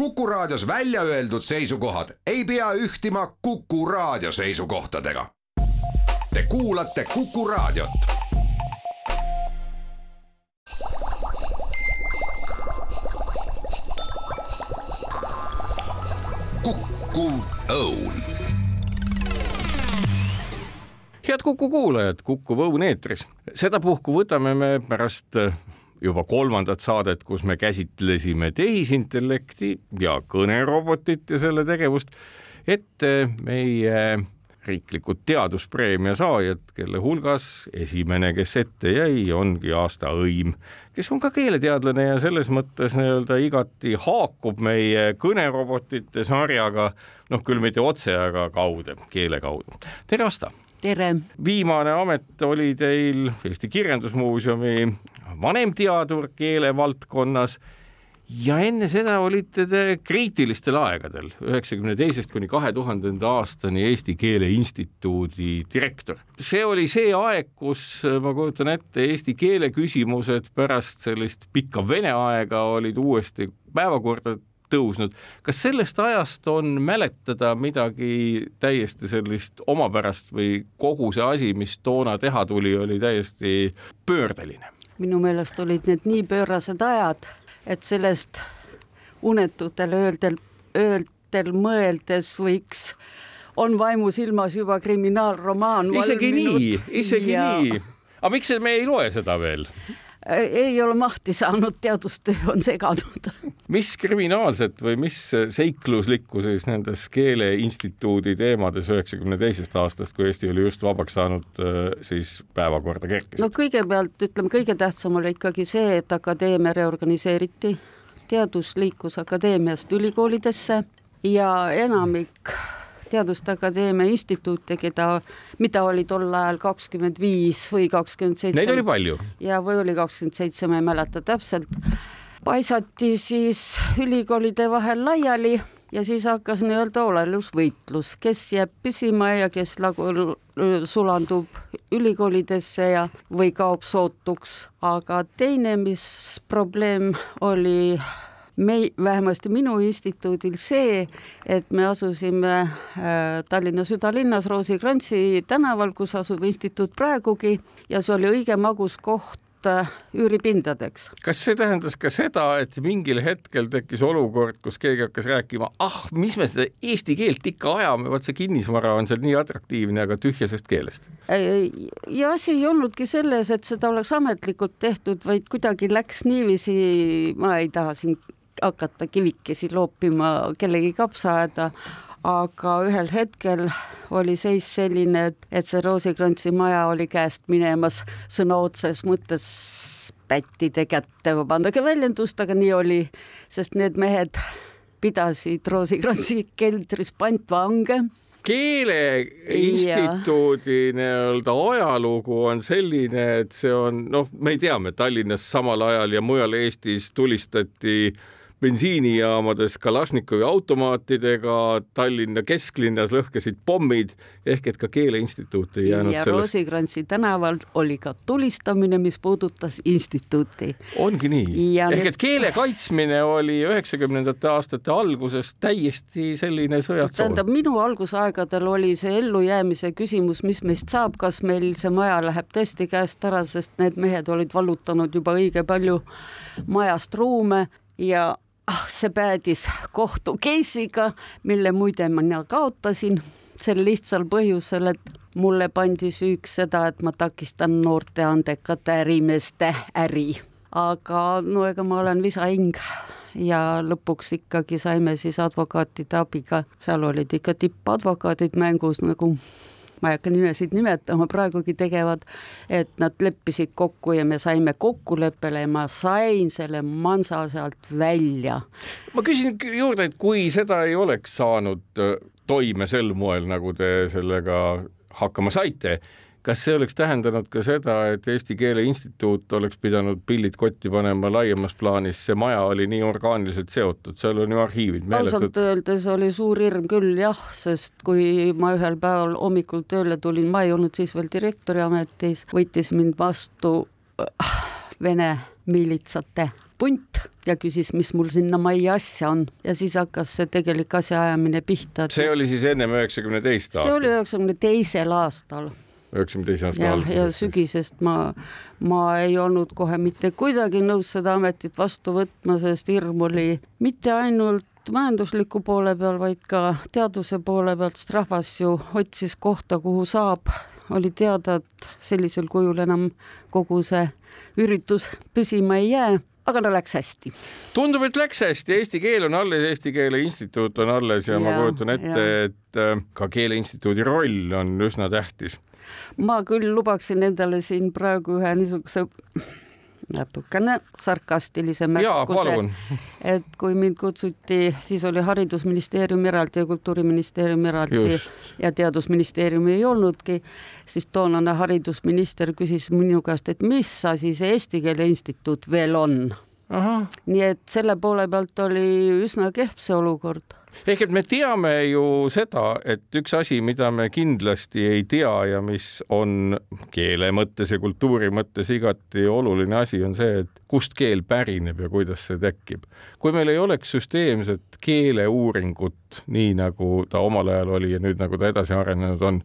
Kuku Raadios välja öeldud seisukohad ei pea ühtima Kuku Raadio seisukohtadega. Te kuulate Kuku Raadiot. kukkuv õun head Kuku kuulajad, Kuku Õun eetris. sedapuhku võtame me pärast juba kolmandat saadet, kus me käsitlesime tehisintellekti ja kõnerobotit ja selle tegevust, ette meie riiklikud teaduspreemia saajad, kelle hulgas esimene, kes ette jäi, ongi aasta õim, kes on ka keeleteadlane ja selles mõttes nii-öelda igati haakub meie kõnerobotite sarjaga, noh küll mitte otse, aga kaude, keele kaudu. tere, Asta! tere! viimane amet oli teil Eesti Kirjandusmuuseumi vanemteadur keelevaldkonnas ja enne seda olite te kriitilistel aegadel, üheksakümne teisest kuni kahe tuhandenda aastani Eesti Keele Instituudi direktor. see oli see aeg, kus ma kujutan ette, eesti keele küsimused pärast sellist pikka vene aega olid uuesti päevakorda tõusnud. kas sellest ajast on mäletada midagi täiesti sellist omapärast või kogu see asi, mis toona teha tuli, oli täiesti pöördeline? Minu meelest olid need nii pöörased ajad, et sellest unetutel ööldel, ööldel mõeldes võiks, on vaimusilmas juba kriminaalromaan. isegi nii, isegi ja... nii. aga miks me ei loe seda veel? ei ole mahti saanud, teadustöö on seganud. Mis kriminaalset või mis seikluslikku siis nendes Keeleinstituudi teemades üheksakümne teisest aastast, kui Eesti oli just vabaks saanud, siis päevakorda kerkis? no kõigepealt ütleme, kõige tähtsam oli ikkagi see, et akadeemia reorganiseeriti, teadus liikus akadeemiast ülikoolidesse ja enamik Teaduste Akadeemia instituute, keda, mida oli tol ajal kakskümmend viis või kakskümmend seitse. Neid oli palju. ja, või oli kakskümmend seitse, ma ei mäleta täpselt. Paisati siis ülikoolide vahel laiali ja siis hakkas nii-öelda olelusvõitlus, kes jääb püsima ja kes nagu sulandub ülikoolidesse ja, või kaob sootuks. aga teine, mis probleem oli me, vähemasti minu instituudil see, et me asusime äh, Tallinna südalinnas Roosi Krantsi tänaval, kus asub instituut praegugi ja see oli õige magus koht äh, üüripindadeks. kas see tähendas ka seda, et mingil hetkel tekkis olukord, kus keegi hakkas rääkima, ah, mis me seda eesti keelt ikka ajame, vot see kinnisvara on seal nii atraktiivne, aga tühjasest keelest? ja asi ei olnudki selles, et seda oleks ametlikult tehtud, vaid kuidagi läks niiviisi, ma ei taha siin hakata kivikesi loopima kellegi kapsaaeda, aga ühel hetkel oli seis selline, et, et see Roosikrantsi maja oli käest minemas sõna otseses mõttes pättide kätte, vabandage väljendust, aga nii oli, sest need mehed pidasid Roosikrantsi keldris pantvange. Keeleinstituudi nii-öelda ajalugu on selline, et see on noh, me teame, Tallinnas samal ajal ja mujal Eestis tulistati bensiinijaamades Kalašnikovi automaatidega, Tallinna kesklinnas lõhkesid pommid ehk et ka Keeleinstituut ei jäänud ja sellest. Roosikrantsi tänaval oli ka tulistamine, mis puudutas instituuti. ongi nii ehk et keele kaitsmine oli üheksakümnendate aastate alguses täiesti selline sõjatsoon. tähendab, minu algusaegadel oli see ellujäämise küsimus, mis meist saab, kas meil see maja läheb tõesti käest ära, sest need mehed olid vallutanud juba õige palju majast ruume ja ah, see päädis kohtu case'iga, mille muide mina kaotasin sel lihtsal põhjusel, et mulle pandi süüks seda, et ma takistan noorte andekate ärimeeste äri. aga no ega ma olen visahing ja lõpuks ikkagi saime siis advokaatide abiga, seal olid ikka tippadvokaadid mängus nagu ma ei hakka nimesid nimetama, praegugi tegevad, et nad leppisid kokku ja me saime kokkuleppele ja ma sain selle mansa sealt välja. ma küsin juurde, et kui seda ei oleks saanud äh, toime sel moel, nagu te sellega hakkama saite kas see oleks tähendanud ka seda, et Eesti Keele Instituut oleks pidanud pillid kotti panema laiemas plaanis, see maja oli nii orgaaniliselt seotud, seal on ju arhiivid meeletud. ausalt öeldes oli suur hirm küll jah, sest kui ma ühel päeval hommikul tööle tulin, ma ei olnud siis veel direktori ametis, võttis mind vastu äh, vene miilitsate punt ja küsis, mis mul sinna majja asja on ja siis hakkas see tegelik asjaajamine pihta. see oli siis ennem üheksakümne teist aastat? see oli üheksakümne teisel aastal üheksakümne teise aasta alguses. ja sügisest ma, ma ei olnud kohe mitte kuidagi nõus seda ametit vastu võtma, sest hirm oli mitte ainult majandusliku poole peal, vaid ka teaduse poole pealt, sest rahvas ju otsis kohta, kuhu saab, oli teada, et sellisel kujul enam kogu see üritus püsima ei jää aga no läks hästi. tundub, et läks hästi, eesti keel on alles, Eesti Keele Instituut on alles ja, ja ma kujutan ette, et äh, ka Keele Instituudi roll on üsna tähtis. Ma küll lubaksin endale siin praegu ühe niisuguse natukene sarkastilise märkuse, et kui mind kutsuti, siis oli Haridusministeerium eraldi ja Kultuuriministeerium eraldi Just. ja Teadusministeeriumi ei olnudki, siis toonane haridusminister küsis minu käest, et mis asi see Eesti Keele Instituut veel on. nii et selle poole pealt oli üsna kehv see olukord ehk et me teame ju seda, et üks asi, mida me kindlasti ei tea ja mis on keele mõttes ja kultuuri mõttes igati oluline asi, on see, et kust keel pärineb ja kuidas see tekib. kui meil ei oleks süsteemset keeleuuringut, nii nagu ta omal ajal oli ja nüüd nagu ta edasi arenenud on,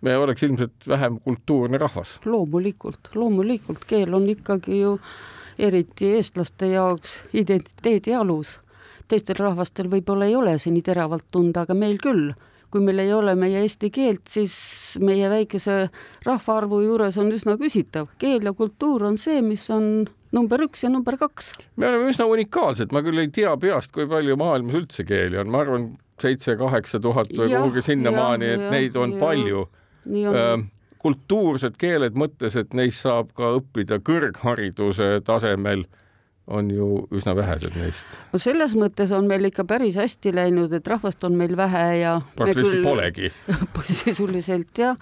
me oleks ilmselt vähem kultuurne rahvas. loomulikult, loomulikult keel on ikkagi ju eriti eestlaste jaoks identiteedi alus teistel rahvastel võib-olla ei ole see nii teravalt tunda, aga meil küll. kui meil ei ole meie eesti keelt, siis meie väikese rahvaarvu juures on üsna küsitav. keel ja kultuur on see, mis on number üks ja number kaks. me oleme üsna unikaalsed, ma küll ei tea peast, kui palju maailmas üldse keeli on, ma arvan, seitse-kaheksa tuhat või kuhugi sinnamaani, et ja, neid on ja, palju. nii on kultuursed keeled mõttes, et neist saab ka õppida kõrghariduse tasemel on ju üsna vähesed neist. no selles mõttes on meil ikka päris hästi läinud, et rahvast on meil vähe ja praktiliselt polegi. Sisuliselt jah,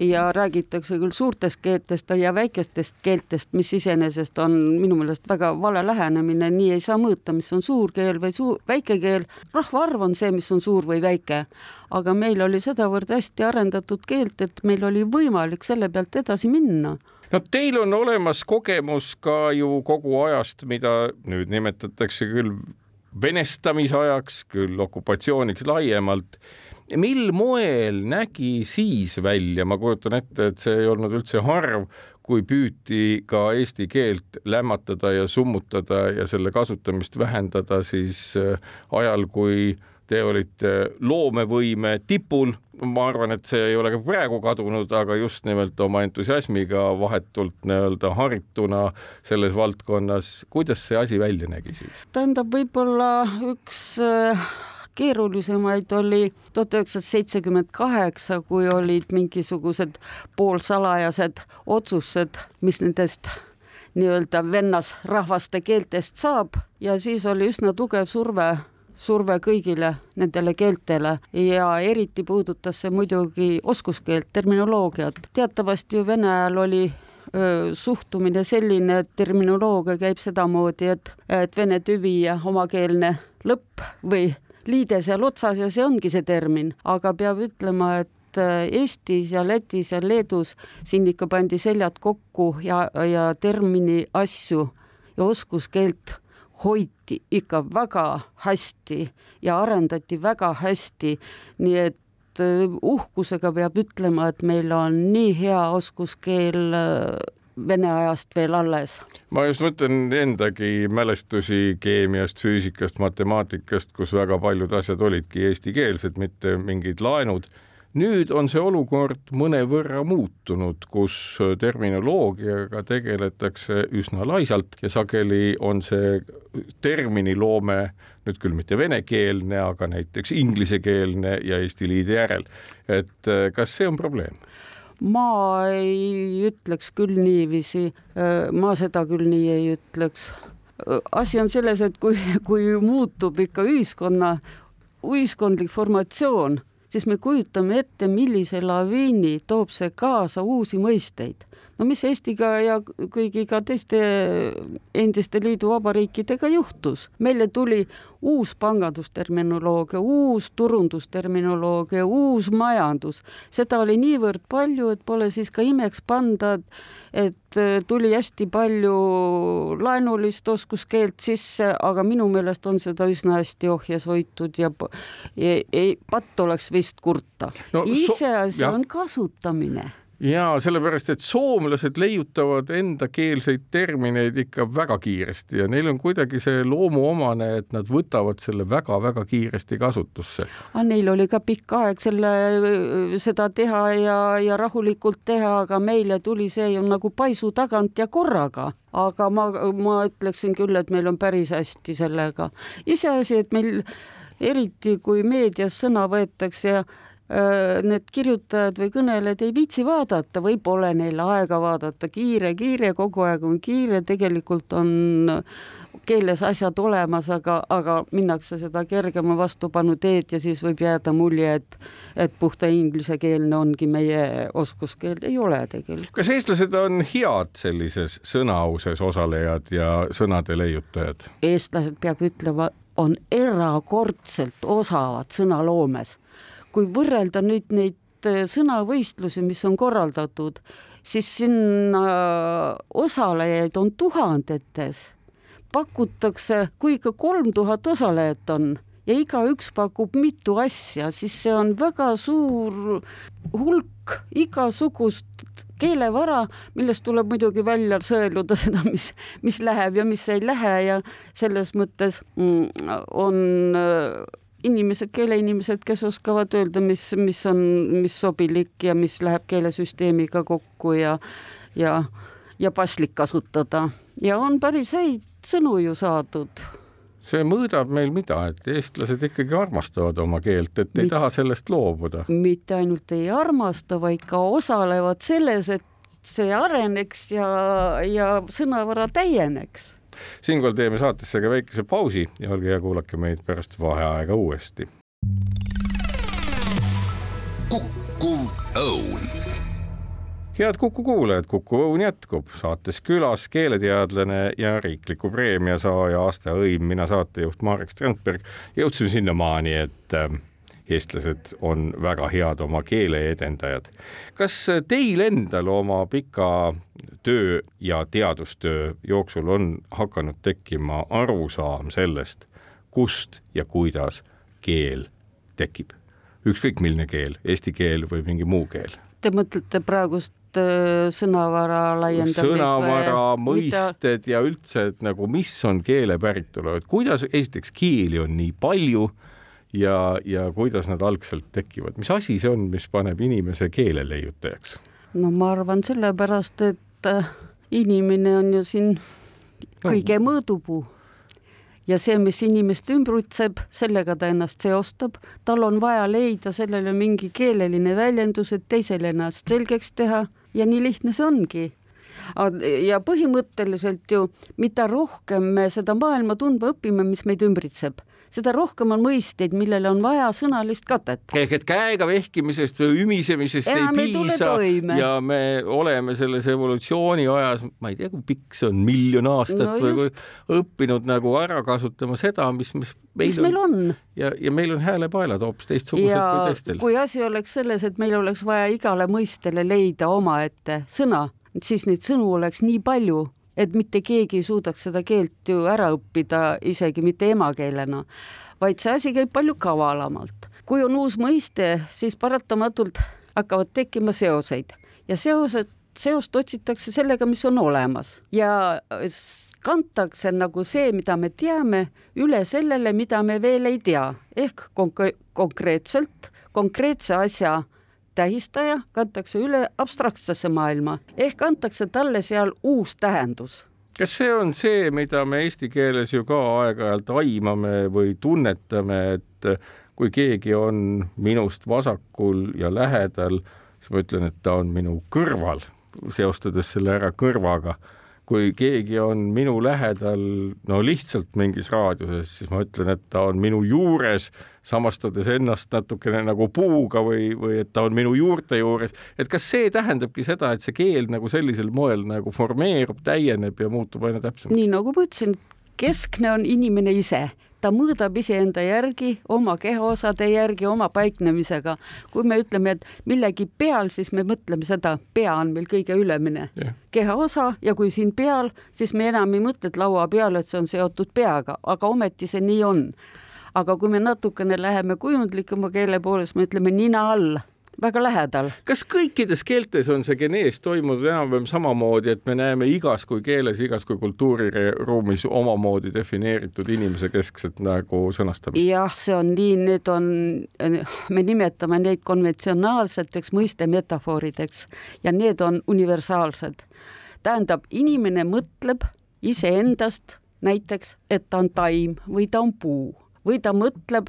ja räägitakse küll suurtest keeltest ja väikestest keeltest, mis iseenesest on minu meelest väga vale lähenemine, nii ei saa mõõta, mis on suur keel või suur, väike keel. rahvaarv on see, mis on suur või väike, aga meil oli sedavõrd hästi arendatud keelt, et meil oli võimalik selle pealt edasi minna no teil on olemas kogemus ka ju kogu ajast, mida nüüd nimetatakse küll venestamisajaks, küll okupatsiooniks laiemalt. mil moel nägi siis välja, ma kujutan ette, et see ei olnud üldse harv, kui püüti ka eesti keelt lämmatada ja summutada ja selle kasutamist vähendada siis äh, ajal, kui te olite loomevõime tipul, ma arvan, et see ei ole ka praegu kadunud, aga just nimelt oma entusiasmiga vahetult nii-öelda harituna selles valdkonnas, kuidas see asi välja nägi siis? tähendab, võib-olla üks äh, keerulisemaid oli tuhat üheksasada seitsekümmend kaheksa, kui olid mingisugused poolsalajased otsused, mis nendest nii-öelda vennasrahvaste keeltest saab. Ja siis oli üsna tugev surve surve kõigile nendele keeltele ja eriti puudutas see muidugi oskuskeelt, terminoloogiat. teatavasti ju vene ajal oli suhtumine selline, et terminoloogia käib sedamoodi, et, et vene tüvi ja omakeelne lõpp või liide seal otsas ja see ongi see termin, aga peab ütlema, et Eestis ja Lätis ja Leedus siin ikka pandi seljad kokku ja, ja termini asju ja oskuskeelt hoiti ikka väga hästi ja arendati väga hästi, nii et äh, uhkusega peab ütlema, et meil on nii hea oskuskeel äh, Vene ajast veel alles. ma just mõtlen endagi mälestusi keemiast, füüsikast, matemaatikast, kus väga paljud asjad olidki eestikeelsed, mitte mingid laenud nüüd on see olukord mõnevõrra muutunud, kus terminoloogiaga tegeletakse üsna laisalt ja sageli on see terminiloome nüüd küll mitte venekeelne, aga näiteks inglisekeelne ja Eesti liidi järel. et äh, kas see on probleem? ma ei ütleks küll niiviisi, äh, ma seda küll nii ei ütleks. Äh, asi on selles, et kui, kui muutub ikka ühiskonna, ühiskondlik formatsioon siis me kujutame ette, millise laviini toob see kaasa uusi mõisteid. No mis Eestiga ja kõigi ka teiste endiste liiduvabariikidega juhtus, meile tuli uus pangandusterminoloogia, uus turundusterminoloogia, uus majandus, seda oli niivõrd palju, et pole siis ka imeks panda, et tuli hästi palju laenulist oskuskeelt sisse, aga minu meelest on seda üsna hästi ohjes hoitud ja ei, patt oleks vist kurta. No,. iseasi so, on kasutamine jaa, sellepärast, et soomlased leiutavad endakeelseid termineid ikka väga kiiresti ja neil on kuidagi see loomuomane, et nad võtavad selle väga-väga kiiresti kasutusse. Neil oli ka pikk aeg selle, seda teha ja, ja rahulikult teha, aga meile tuli see ju nagu paisu tagant ja korraga. aga ma, ma ütleksin küll, et meil on päris hästi sellega. iseasi, et meil eriti kui meedias sõna võetakse ja need kirjutajad või kõnelejad ei viitsi vaadata või pole neil aega vaadata, kiire, kiire, kogu aeg on kiire, tegelikult on keeles asjad olemas, aga, aga minnakse seda kergema vastupanu teed ja siis võib jääda mulje, et, et puhta inglisekeelne ongi meie oskuskeel, ei ole tegelikult. kas eestlased on head sellises sõnaauses osalejad ja sõnade leiutajad? eestlased, peab ütlema, on erakordselt osavad sõnaloomes kui võrrelda nüüd neid äh, sõnavõistlusi, mis on korraldatud, siis sinna osalejaid on tuhandetes. pakutakse, kui ikka kolm tuhat osalejat on ja igaüks pakub mitu asja, siis see on väga suur hulk igasugust keelevara, millest tuleb muidugi välja sõeluda seda, mis, mis läheb ja mis ei lähe ja selles mõttes mm, on inimesed, keeleinimesed, kes oskavad öelda, mis, mis on, mis sobilik ja mis läheb keelesüsteemiga kokku ja, ja, ja paslik kasutada. Ja on päris häid sõnu ju saadud. See mõõdab meil mida, et eestlased ikkagi armastavad oma keelt, et ei Mit, taha sellest loobuda. mitte ainult ei armasta, vaid ka osalevad selles, et see areneks ja, ja sõnavara täieneks siinkohal teeme saatesse ka väikese pausi ja olge hea, kuulake meid pärast vaheaega uuesti. kukkuv õun head Kuku kuulajad, Kuku Õun jätkub saates külas keeleteadlane ja riikliku preemia saaja aasta õim, mina saatejuht Marek Strandberg. jõudsime sinnamaani, et äh, eestlased on väga head oma keele edendajad. kas teil endal oma pika töö ja teadustöö jooksul on hakanud tekkima arusaam sellest, kust ja kuidas keel tekib? ükskõik milline keel, eesti keel või mingi muu keel? Te mõtlete praegust äh, sõnavara laiendamist? sõnavara, mõisted mida... ja üldse, et nagu mis on keele päritolu, et kuidas esiteks keeli on nii palju ja, ja kuidas nad algselt tekivad, mis asi see on, mis paneb inimese keeleleiutajaks? no ma arvan sellepärast, et äh, inimene on ju siin kõige mõõdupuu. Ja see, mis inimest ümbritseb, sellega ta ennast seostab, tal on vaja leida sellele mingi keeleline väljendus, et teisele ennast selgeks teha. Ja nii lihtne see ongi. ja põhimõtteliselt ju, mida rohkem me seda maailma tundma õpime, mis meid ümbritseb seda rohkem on mõisteid, millele on vaja sõnalist katet. ehk et käega vehkimisest või ümisemisest Enam ei piisa ja me oleme selles evolutsiooni ajas, ma ei tea, kui pikk see on, miljon aastat no või just. õppinud nagu ära kasutama seda, mis, mis meil, mis meil on, on.. ja, ja meil on häälepaelad hoopis teistsugused ja kui teistel. kui asi oleks selles, et meil oleks vaja igale mõistele leida omaette sõna, siis neid sõnu oleks nii palju et mitte keegi ei suudaks seda keelt ju ära õppida, isegi mitte emakeelena, vaid see asi käib palju kavalamalt. kui on uus mõiste, siis paratamatult hakkavad tekkima seoseid ja seosed, seost otsitakse sellega, mis on olemas ja kantakse nagu see, mida me teame, üle sellele, mida me veel ei tea, ehk konk konkreetselt konkreetse asja tähistaja kantakse üle abstraktsesse maailma ehk antakse talle seal uus tähendus kas see on see, mida me eesti keeles ju ka aeg-ajalt aimame või tunnetame, et kui keegi on minust vasakul ja lähedal, siis ma ütlen, et ta on minu kõrval, seostades selle ära kõrvaga. Kui keegi on minu lähedal, no lihtsalt mingis raadiuses, siis ma ütlen, et ta on minu juures, samastades ennast natukene nagu puuga või, või et ta on minu juurte juures. et kas see tähendabki seda, et see keel nagu sellisel moel nagu formeerub, täieneb ja muutub aina täpsemaks? nii nagu ma ütlesin, keskne on inimene ise ta mõõdab iseenda järgi, oma kehaosade järgi, oma paiknemisega. kui me ütleme, et millegi peal, siis me mõtleme seda, pea on meil kõige ülemine yeah. kehaosa ja kui siin peal, siis me enam ei mõtle, et laua peal, et see on seotud peaga, aga ometi see nii on. aga kui me natukene läheme kujundlikuma keele poole, siis me ütleme nina all väga lähedal. kas kõikides keeltes on see genees toimunud enam-vähem samamoodi, et me näeme igas kui keeles, igas kui kultuuriruumis omamoodi defineeritud inimese keskset nagu sõnastamist? jah, see on nii, need on, me nimetame neid konventsionaalseteks mõistemetaforideks ja need on universaalsed. tähendab, inimene mõtleb iseendast näiteks, et ta on taim või ta on puu või ta mõtleb,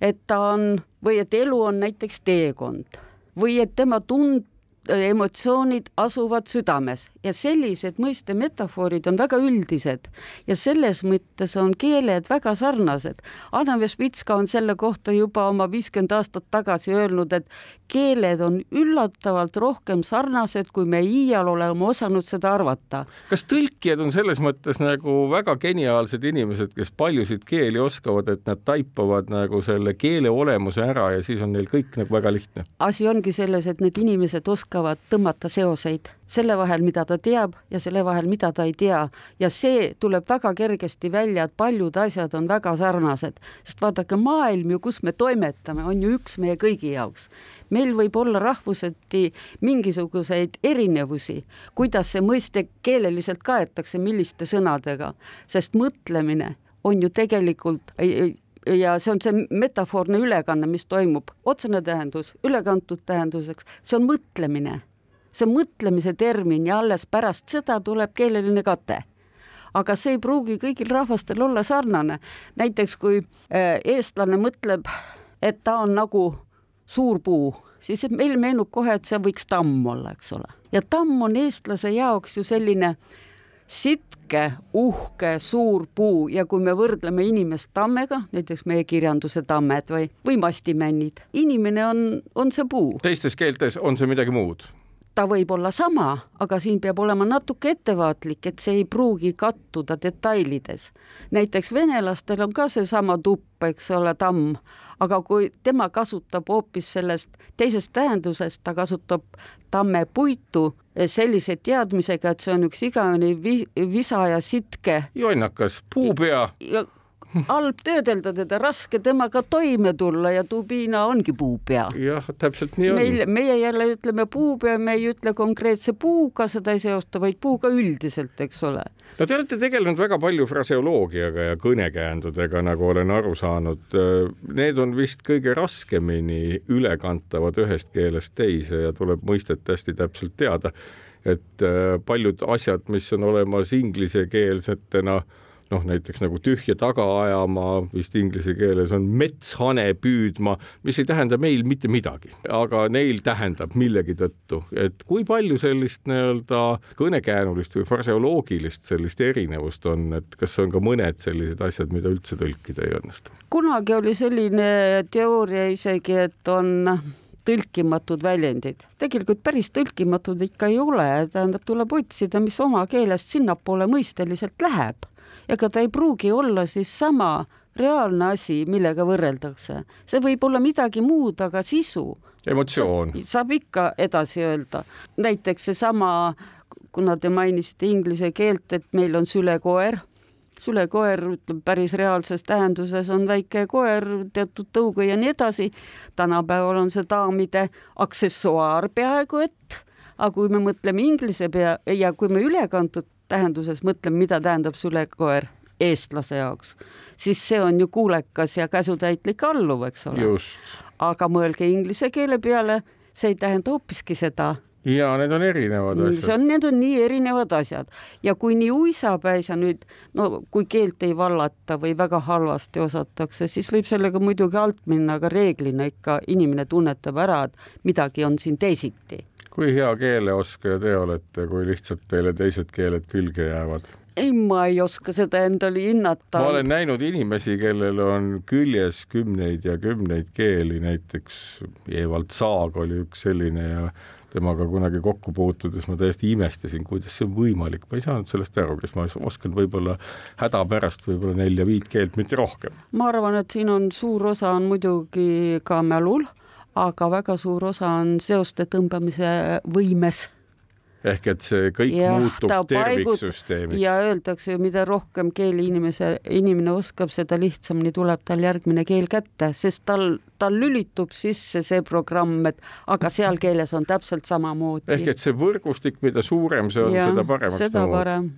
et ta on või et elu on näiteks teekond või et tema tund-, emotsioonid asuvad südames ja sellised mõistemetafoorid on väga üldised ja selles mõttes on keeled väga sarnased. Anna Vespitska on selle kohta juba oma viiskümmend aastat tagasi öelnud, et keeled on üllatavalt rohkem sarnased, kui me iial oleme osanud seda arvata. kas tõlkijad on selles mõttes nagu väga geniaalsed inimesed, kes paljusid keeli oskavad, et nad taipavad nagu selle keele olemuse ära ja siis on neil kõik nagu väga lihtne? asi ongi selles, et need inimesed oskavad tõmmata seoseid selle vahel, mida ta teab ja selle vahel, mida ta ei tea. ja see tuleb väga kergesti välja, et paljud asjad on väga sarnased, sest vaadake, maailm ju, kus me toimetame, on ju üks meie kõigi jaoks. meil võib olla rahvuseti mingisuguseid erinevusi, kuidas see mõiste keeleliselt kaetakse, milliste sõnadega, sest mõtlemine on ju tegelikult ja see on see metafoorne ülekanne, mis toimub, otsene tähendus ülekantud tähenduseks, see on mõtlemine see on mõtlemise termin ja alles pärast seda tuleb keeleline kate aga see ei pruugi kõigil rahvastel olla sarnane. näiteks kui äh, eestlane mõtleb, et ta on nagu suur puu, siis meil meenub kohe, et see võiks tamm olla, eks ole. ja tamm on eestlase jaoks ju selline sitke, uhke, suur puu ja kui me võrdleme inimest tammega, näiteks meie kirjanduse tammed või, või mastimännid, inimene on, on see puu. teistes keeltes on see midagi muud ta võib olla sama, aga siin peab olema natuke ettevaatlik, et see ei pruugi kattuda detailides. näiteks venelastel on ka seesama tupp, eks ole, tamm, aga kui tema kasutab hoopis sellest teisest tähendusest, ta kasutab tammepuitu sellise teadmisega, et see on üks igavene vi visa ja sitke. jonnakas, puupea. halb töödelda teda, raske temaga toime tulla ja tubiina ongi puupea. jah, täpselt nii on. meil, meie jälle ütleme puupea, me ei ütle konkreetse puuga, seda ei seosta, vaid puuga üldiselt, eks ole. No te olete tegelenud väga palju fraseoloogiaga ja kõnekäändudega, nagu olen aru saanud. Need on vist kõige raskemini ülekantavad ühest keelest teise ja tuleb mõistet hästi täpselt teada. et äh, paljud asjad, mis on olemas inglisekeelsetena no, noh, näiteks nagu tühja taga ajama, vist inglise keeles on metshane püüdma, mis ei tähenda meil mitte midagi, aga neil tähendab millegi tõttu, et kui palju sellist nii-öelda kõnekäänulist või fraseoloogilist sellist erinevust on, et kas on ka mõned sellised asjad, mida üldse tõlkida ei õnnestu? kunagi oli selline teooria isegi, et on tõlkimatud väljendid. tegelikult päris tõlkimatud ikka ei ole, tähendab, tuleb otsida, mis oma keelest sinnapoole mõisteliselt läheb ega ta ei pruugi olla siis sama reaalne asi, millega võrreldakse. see võib olla midagi muud, aga sisu. emotsioon. saab ikka edasi öelda. näiteks seesama, kuna te mainisite inglise keelt, et meil on sülekoer sülekoer, ütleme päris reaalses tähenduses on väike koer, teatud tõuge ja nii edasi. tänapäeval on see daamide aksessuaar peaaegu et, aga kui me mõtleme inglise pea ja kui me ülekantud tähenduses mõtleme, mida tähendab sülekoer eestlase jaoks, siis see on ju kuulekas ja käsutäitlik alluv, eks ole. aga mõelge inglise keele peale, see ei tähenda hoopiski seda ja need on erinevad asjad. see on, need on nii erinevad asjad ja kui nii uisapäisa nüüd, no kui keelt ei vallata või väga halvasti osatakse, siis võib sellega muidugi alt minna, aga reeglina ikka inimene tunnetab ära, et midagi on siin teisiti kui hea keeleoskaja te olete, kui lihtsalt teile teised keeled külge jäävad? ei, ma ei oska seda endale hinnata. ma olen näinud inimesi, kellel on küljes kümneid ja kümneid keeli, näiteks Evald Saag oli üks selline ja temaga kunagi kokku puutudes ma täiesti imestasin, kuidas see on võimalik, ma ei saanud sellest aru, kas ma oskan võib-olla hädapärast võib-olla nelja-viit keelt, mitte rohkem. ma arvan, et siin on suur osa on muidugi ka mälul, aga väga suur osa on seoste tõmbamise võimes ehk et see kõik ja, muutub terviksüsteemiks. ja öeldakse ju, mida rohkem keeli inimese, inimene oskab, seda lihtsamini tuleb tal järgmine keel kätte, sest tal, tal lülitub sisse see programm, et aga seal keeles on täpselt samamoodi. ehk et see võrgustik, mida suurem see on, seda paremaks seda parem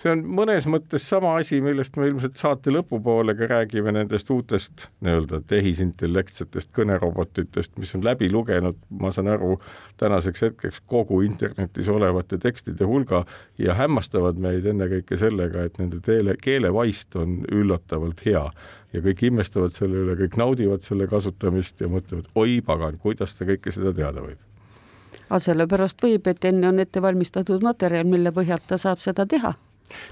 see on mõnes mõttes sama asi, millest me ilmselt saate lõpupoole ka räägime, nendest uutest nii-öelda tehisintellektsetest kõnerobotitest, mis on läbi lugenud, ma saan aru, tänaseks hetkeks kogu internetis olevate tekstide hulga ja hämmastavad meid ennekõike sellega, et nende teele, keelevaist on üllatavalt hea. Ja kõik imestavad selle üle, kõik naudivad selle kasutamist ja mõtlevad, oi pagan, kuidas ta kõike seda teada võib? Aga sellepärast võib, et enne on ette valmistatud materjal, mille põhjalt ta saab seda teha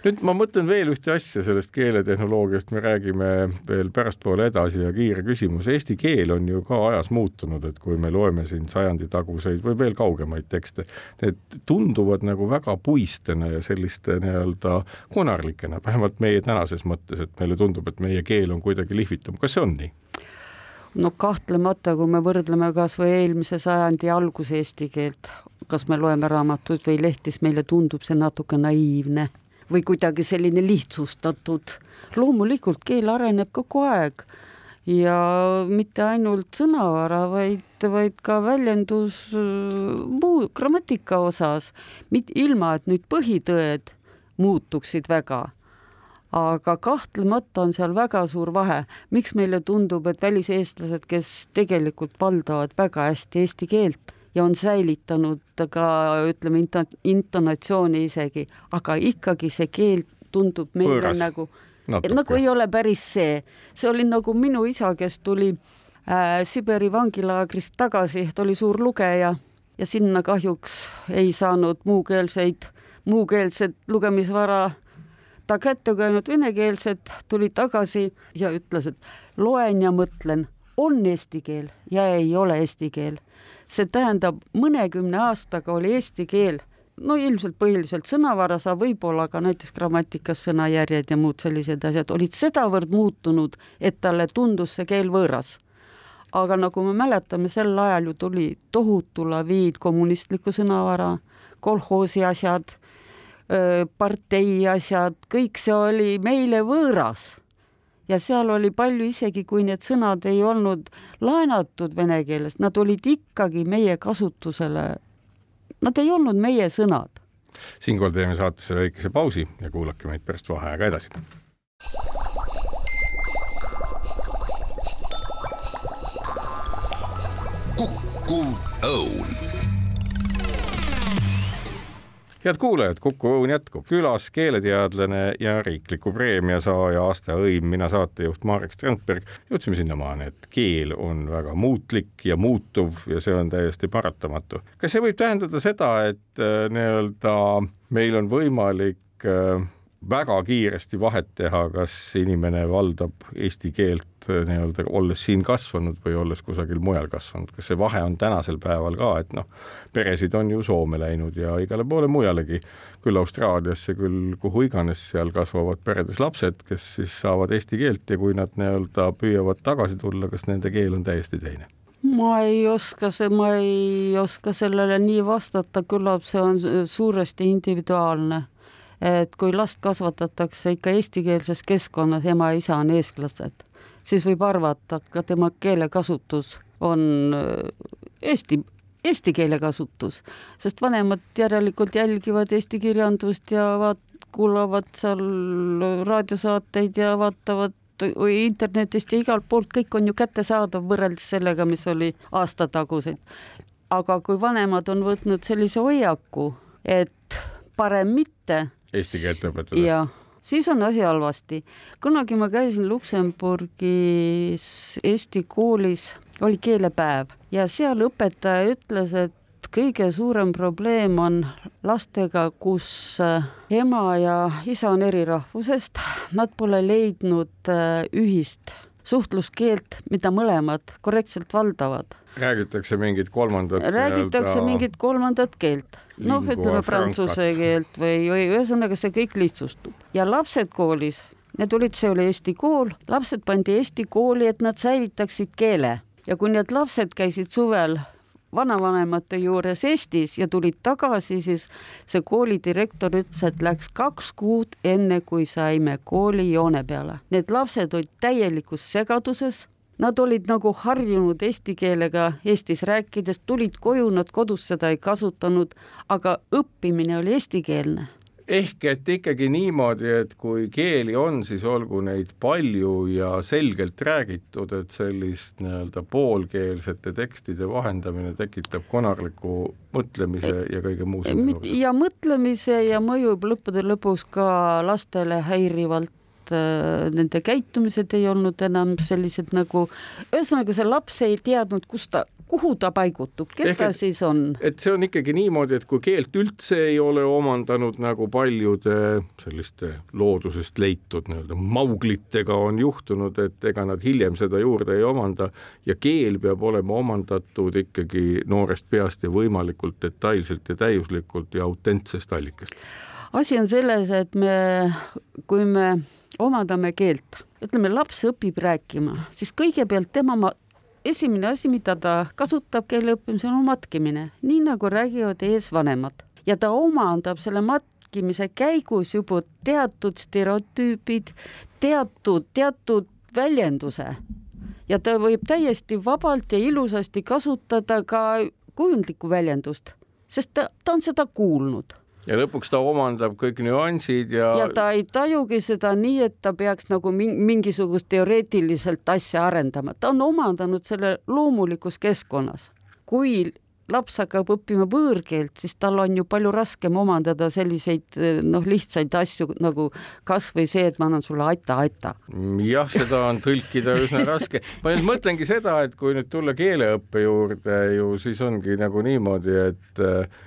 nüüd ma mõtlen veel ühte asja sellest keeletehnoloogiast, me räägime veel pärastpoole edasi ja kiire küsimus, eesti keel on ju ka ajas muutunud, et kui me loeme siin sajanditaguseid või veel kaugemaid tekste, need tunduvad nagu väga puistena ja selliste nii-öelda konarlikena, vähemalt meie tänases mõttes, et meile tundub, et meie keel on kuidagi lihvitum, kas see on nii? no kahtlemata, kui me võrdleme kas või eelmise sajandi alguse eesti keelt, kas me loeme raamatuid või lehti, siis meile tundub see natuke naiivne või kuidagi selline lihtsustatud. loomulikult keel areneb kogu aeg ja mitte ainult sõnavara, vaid, vaid ka väljendus muu grammatika osas, ilma et nüüd põhitõed muutuksid väga. Aga kahtlemata on seal väga suur vahe, miks meile tundub, et väliseestlased, kes tegelikult valdavad väga hästi eesti keelt ja on säilitanud ka ütleme, intonatsiooni isegi, aga ikkagi see keel tundub meile Võõras. nagu, nagu ei ole päris see. see oli nagu minu isa, kes tuli äh, Siberi vangilaagrist tagasi, ta oli suur lugeja ja sinna kahjuks ei saanud muukeelseid, muukeelset lugemisvara ta kätte, ainult venekeelsed, tuli tagasi ja ütles, et loen ja mõtlen, on eesti keel ja ei ole eesti keel see tähendab, mõnekümne aastaga oli eesti keel no ilmselt põhiliselt sõnavarasa, võib-olla ka näiteks grammatikas sõnajärjed ja muud sellised asjad olid sedavõrd muutunud, et talle tundus see keel võõras. aga nagu me mäletame, sel ajal ju tuli tohutu laviin kommunistlikku sõnavara, kolhoosi asjad, partei asjad, kõik see oli meile võõras ja seal oli palju isegi, kui need sõnad ei olnud laenatud vene keelest, nad olid ikkagi meie kasutusele. Nad ei olnud meie sõnad. siinkohal teeme saatesse väikese pausi ja kuulake meid pärast vaheaega edasi. kukkuv õun head kuulajad, Kuku Õun jätkub. külas keeleteadlane ja riikliku preemia saaja Asta Õim, mina saatejuht Marek Strandberg. jõudsime sinnamaani, et keel on väga muutlik ja muutuv ja see on täiesti paratamatu. kas see võib tähendada seda, et äh, nii-öelda meil on võimalik äh, väga kiiresti vahet teha, kas inimene valdab eesti keelt äh, nii-öelda olles siin kasvanud või olles kusagil mujal kasvanud, kas see vahe on tänasel päeval ka, et noh, peresid on ju Soome läinud ja igale poole mujalegi, küll Austraaliasse, küll kuhu iganes, seal kasvavad peredes lapsed, kes siis saavad eesti keelt ja kui nad nii-öelda püüavad tagasi tulla, kas nende keel on täiesti teine? ma ei oska ma ei oska sellele nii vastata, küllap see on suuresti individuaalne et kui last kasvatatakse ikka eestikeelses keskkonnas, ema ja isa on eestlased, siis võib arvata, ka tema keelekasutus on äh, eesti, eesti keele kasutus, sest vanemad järelikult jälgivad eesti kirjandust ja vaat-, kuulavad seal raadiosaateid ja vaatavad internetist ja igalt poolt, kõik on ju kättesaadav võrreldes sellega, mis oli aasta taguseid. aga kui vanemad on võtnud sellise hoiaku, et parem mitte eesti keelt õpetada. jah, siis on asi halvasti. kunagi ma käisin Luksemburgis Eesti koolis, oli keelepäev ja seal õpetaja ütles, et kõige suurem probleem on lastega, kus äh, ema ja isa on eri rahvusest, nad pole leidnud äh, ühist suhtluskeelt, mida mõlemad korrektselt valdavad. räägitakse mingit kolmandat räägitakse nii-öelda... mingit kolmandat keelt, noh, ütleme prantsuse keelt või, või ühesõnaga see kõik lihtsustub. Ja lapsed koolis Need olid, see oli eesti kool, lapsed pandi eesti kooli, et nad säilitaksid keele. Ja kui need lapsed käisid suvel vanavanemate juures Eestis ja tulid tagasi, siis see koolidirektor ütles, et läks kaks kuud enne, kui saime kooli joone peale. Need lapsed olid täielikus segaduses, nad olid nagu harjunud eesti keelega Eestis rääkides, tulid koju, nad kodus seda ei kasutanud, aga õppimine oli eestikeelne ehk et ikkagi niimoodi, et kui keeli on, siis olgu neid palju ja selgelt räägitud, et sellist nii-öelda poolkeelsete tekstide vahendamine tekitab konarliku mõtlemise ja kõige muu ja mõtlemise ja mõjub lõppude lõpuks ka lastele häirivalt nende käitumised ei olnud enam sellised nagu, ühesõnaga see laps ei teadnud, kus ta kuhu ta paigutub, kes Ehk, ta siis on? et see on ikkagi niimoodi, et kui keelt üldse ei ole omandanud nagu paljude selliste loodusest leitud nii-öelda mauglitega on juhtunud, et ega nad hiljem seda juurde ei omanda ja keel peab olema omandatud ikkagi noorest peast ja võimalikult detailselt ja täiuslikult ja autentsest allikast. asi on selles, et me, kui me omandame keelt, ütleme, laps õpib rääkima, siis kõigepealt tema esimene asi, mida ta kasutab keele õppimisel, on matkimine, nii nagu räägivad eesvanemad. Ja ta omandab selle matkimise käigus juba teatud stereotüübid, teatud, teatud väljenduse. Ja ta võib täiesti vabalt ja ilusasti kasutada ka kujundlikku väljendust, sest ta, ta on seda kuulnud ja lõpuks ta omandab kõik nüansid ja. ja ta ei tajugi seda nii, et ta peaks nagu mingisugust teoreetiliselt asja arendama, ta on omandanud selle loomulikus keskkonnas. kui laps hakkab õppima võõrkeelt, siis tal on ju palju raskem omandada selliseid noh, lihtsaid asju nagu kasvõi see, et ma annan sulle aita-aita. jah, seda on tõlkida üsna raske. ma nüüd mõtlengi seda, et kui nüüd tulla keeleõppe juurde ju siis ongi nagu niimoodi, et äh,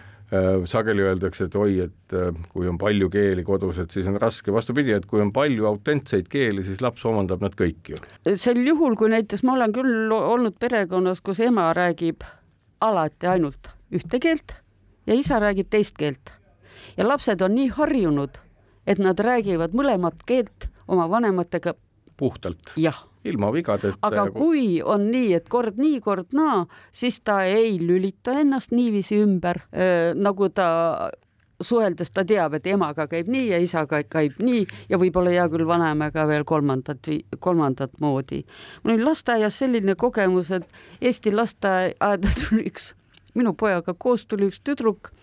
sageli öeldakse, et oi, et äh, kui on palju keeli kodus, et siis on raske, vastupidi, et kui on palju autentseid keeli, siis laps omandab nad kõik ju. sel juhul, kui näiteks ma olen küll olnud perekonnas, kus ema räägib alati ainult ühte keelt ja isa räägib teist keelt ja lapsed on nii harjunud, et nad räägivad mõlemat keelt oma vanematega puhtalt. jah ilma vigadeta. aga kui on nii, et kord nii, kord naa, siis ta ei lülita ennast niiviisi ümber, nagu ta suheldes ta teab, et emaga käib nii ja isaga käib nii ja võib-olla hea küll vanaemaga veel kolmandat, kolmandat moodi. mul oli lasteaias selline kogemus, et Eesti lasteaeda tuli üks, minu pojaga koos tuli üks tüdruk,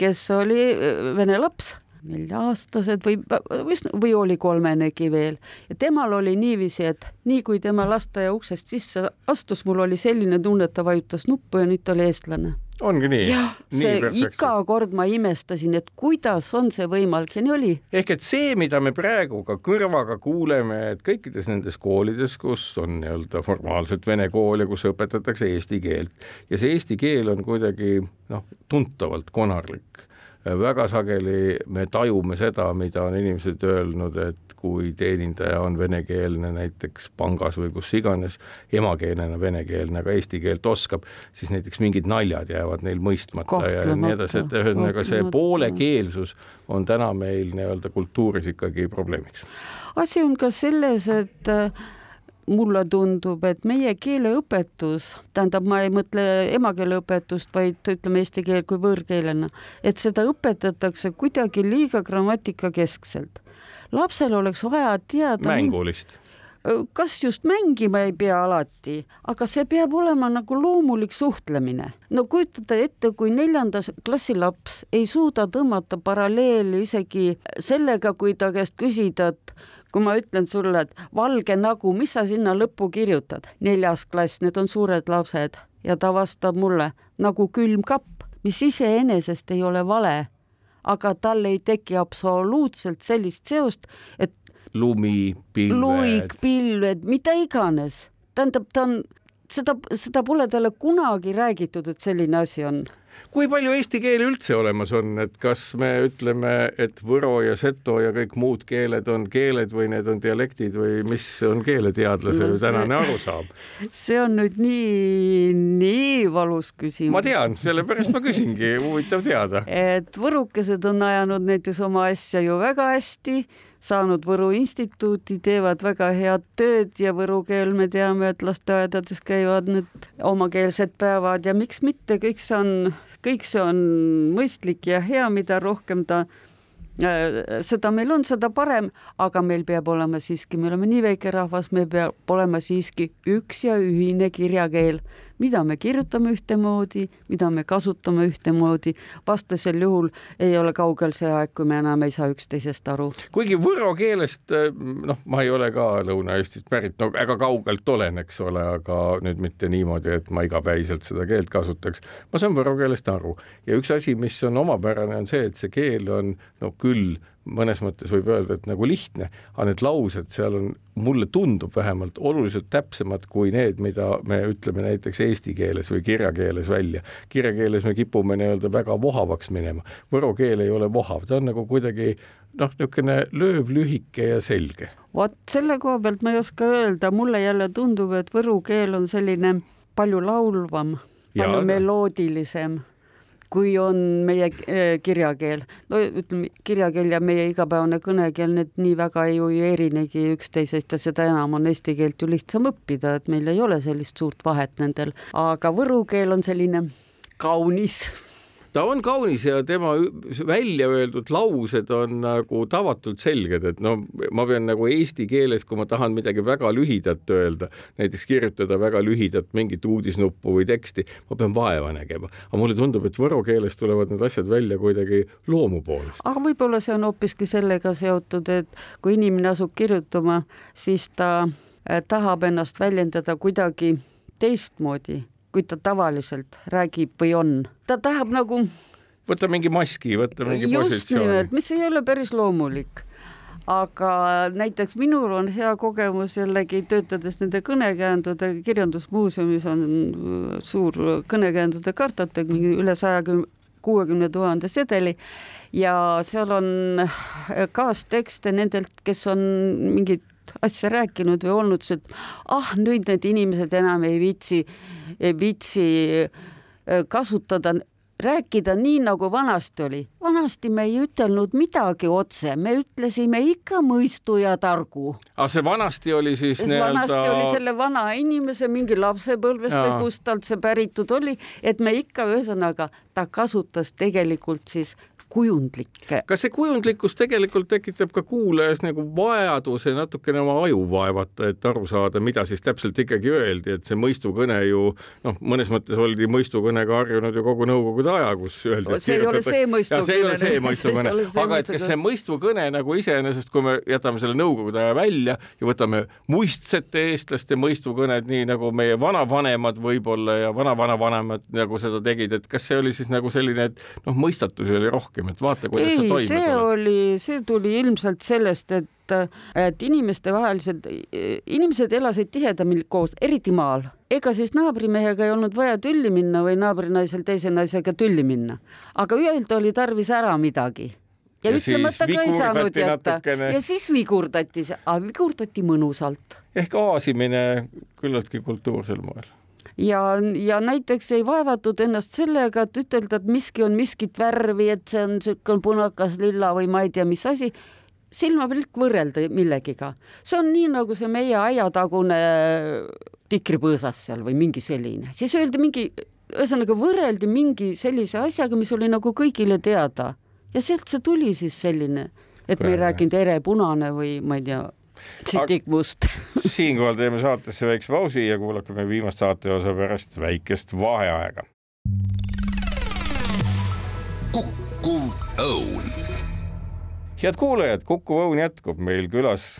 kes oli vene laps nelja-aastased või, või, või oli kolmenegi veel ja temal oli niiviisi, et nii kui tema lasteaia uksest sisse astus, mul oli selline tunne, et ta vajutas nuppu ja nüüd ta oli eestlane ongi nii? jah, see iga kord ma imestasin, et kuidas on see võimalik ja nii oli. ehk et see, mida me praegu ka kõrvaga kuuleme, et kõikides nendes koolides, kus on nii-öelda formaalselt vene kool ja kus õpetatakse eesti keelt ja see eesti keel on kuidagi noh, tuntavalt konarlik väga sageli me tajume seda, mida on inimesed öelnud, et kui teenindaja on venekeelne näiteks pangas või kus iganes, emakeelena venekeelne, aga eesti keelt oskab, siis näiteks mingid naljad jäävad neil mõistmata ja nii edasi, et ühesõnaga see poolekeelsus on täna meil nii-öelda kultuuris ikkagi probleemiks. asi on ka selles, et mulle tundub, et meie keeleõpetus, tähendab, ma ei mõtle emakeeleõpetust, vaid ütleme eesti keel kui võõrkeelena, et seda õpetatakse kuidagi liiga grammatikakeskselt. lapsel oleks vaja teada mängulist kas just mängima ei pea alati, aga see peab olema nagu loomulik suhtlemine. no kujutada ette, kui neljanda klassi laps ei suuda tõmmata paralleeli isegi sellega, kui ta käest küsida, et kui ma ütlen sulle, et valge nagu, mis sa sinna lõppu kirjutad, neljas klass, need on suured lapsed. Ja ta vastab mulle nagu külmkapp, mis iseenesest ei ole vale, aga tal ei teki absoluutselt sellist seost, et lumi, pilved. luik, pilved, mida iganes, tähendab, ta on seda, seda pole talle kunagi räägitud, et selline asi on kui palju eesti keeli üldse olemas on, et kas me ütleme, et võro ja seto ja kõik muud keeled on keeled või need on dialektid või mis on keeleteadlase no, tänane arusaam? see on nüüd nii, nii valus küsimus. ma tean, sellepärast ma küsingi, huvitav teada. et võrukesed on ajanud näiteks oma asja ju väga hästi saanud Võru instituuti, teevad väga head tööd ja võru keel, me teame, et lasteaedades käivad need omakeelsed päevad ja miks mitte, kõik see on, kõik see on mõistlik ja hea, mida rohkem ta äh, seda meil on, seda parem, aga meil peab olema siiski, me oleme nii väike rahvas, meil peab olema siiski üks ja ühine kirjakeel mida me kirjutame ühtemoodi, mida me kasutame ühtemoodi, vastasel juhul ei ole kaugel see aeg, kui me enam ei saa üksteisest aru. kuigi võro keelest, noh, ma ei ole ka Lõuna-Eestist pärit, no väga kaugelt olen, eks ole, aga nüüd mitte niimoodi, et ma igapäiselt seda keelt kasutaks. ma saan võro keelest aru ja üks asi, mis on omapärane, on see, et see keel on no küll mõnes mõttes võib öelda, et nagu lihtne, aga need laused seal on, mulle tundub vähemalt oluliselt täpsemad kui need, mida me ütleme näiteks eesti keeles või kirjakeeles välja. kirjakeeles me kipume nii-öelda väga vohavaks minema, võro keel ei ole vohav, ta on nagu kuidagi noh, niisugune lööv, lühike ja selge. vot selle koha pealt ma ei oska öelda, mulle jälle tundub, et võru keel on selline palju laulvam, palju ja, meloodilisem kui on meie eh, kirjakeel. no ütleme, kirjakeel ja meie igapäevane kõnekeel, need nii väga ju ei erinegi üksteisest ja seda enam on eesti keelt ju lihtsam õppida, et meil ei ole sellist suurt vahet nendel, aga võru keel on selline kaunis ta on kaunis ja tema välja öeldud laused on nagu tavatult selged, et no ma pean nagu eesti keeles, kui ma tahan midagi väga lühidat öelda, näiteks kirjutada väga lühidat mingit uudisnuppu või teksti, ma pean vaeva nägema. aga mulle tundub, et võro keeles tulevad need asjad välja kuidagi loomu poolest. aga võib-olla see on hoopiski sellega seotud, et kui inimene asub kirjutama, siis ta eh, tahab ennast väljendada kuidagi teistmoodi kui ta tavaliselt räägib või on. ta tahab nagu võtta mingi maski, võtta mingi just nimelt, mis ei ole päris loomulik. Aga näiteks minul on hea kogemus jällegi töötades nende kõnekäändude, kirjandusmuuseumis on suur kõnekäändude kartotek, mingi üle saja kuuekümne tuhande sedeli. Ja seal on kaastekste nendelt, kes on mingit asja rääkinud või olnud, et ah, nüüd need inimesed enam ei viitsi, ei viitsi äh, kasutada rääkida nii, nagu vanasti oli. vanasti me ei ütelnud midagi otse, me ütlesime ikka mõistu ja targu. aga see vanasti oli siis nii-öelda vanasti oli selle vana inimese mingi lapsepõlvest või kust talt see päritud oli, et me ikka ühesõnaga, ta kasutas tegelikult siis kujundlikke. kas see kujundlikkus tegelikult tekitab ka kuulajas nagu vajaduse natukene oma aju vaevata, et aru saada, mida siis täpselt ikkagi öeldi, et see mõistukõne ju noh, mõnes mõttes oldi mõistukõnega harjunud ju kogu nõukogude aja, kus öeldi. see ei ole see mõistukõne. see ei ole see mõistukõne, aga et kas see mõistukõne nagu iseenesest, kui me jätame selle nõukogude aja välja ja võtame muistsete eestlaste mõistukõned, nii nagu meie vanavanemad võib-olla ja vanavanavanemad nagu seda tegid, et kas see oli siis nagu selline, et noh, mõistatusi oli rohkem rohkem, et vaata, kuidas ei, sa toime see tuled. oli, see tuli ilmselt sellest, et, et inimestevahelised, inimesed elasid tihedamini koos, eriti maal. ega siis naabrimehega ei olnud vaja tülli minna või naabrinaisel teise naisega tülli minna, aga öelda oli tarvis ära midagi ja, ja ütlemata ka ei saanud jätta natukene... ja siis vigurdati, vigurdati mõnusalt. ehk aasimine küllaltki kultuursel moel ja, ja näiteks ei vaevatud ennast sellega, et ütelda, et miski on miskit värvi, et see on niisugune punakas, lilla või ma ei tea, mis asi. Silmapilk võrrelda millegiga. see on nii, nagu see meie aiatagune tikripõõsas seal või mingi selline, siis öeldi mingi, ühesõnaga võrreldi mingi sellise asjaga, mis oli nagu kõigile teada. Ja sealt see tuli siis selline, et me ei rääkinud ere punane või ma ei tea, Sitik Must siinkohal teeme saatesse väikse pausi ja kuulake viimast saateosa pärast väikest vaheaega. kukkuv õun. head kuulajad, Kukkuv õun jätkub meil külas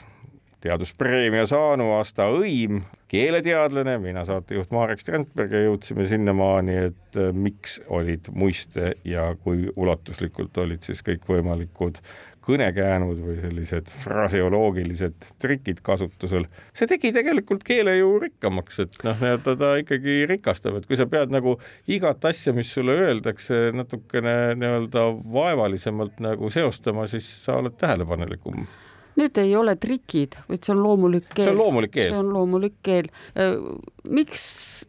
teaduspreemia saanu aasta õim, keeleteadlane, mina saatejuht Marek Strandberg ja jõudsime sinnamaani, et äh, miks olid muiste ja kui ulatuslikult olid siis kõikvõimalikud kõnekäänud või sellised fraseoloogilised trikid kasutusel. see tegi tegelikult keele ju rikkamaks, et noh, nii-öelda ta ikkagi rikastab, et kui sa pead nagu igat asja, mis sulle öeldakse, natukene nii-öelda vaevalisemalt nagu seostama, siis sa oled tähelepanelikum Need ei ole trikid, vaid see on loomulik keel. see on loomulik keel. see on loomulik keel. miks,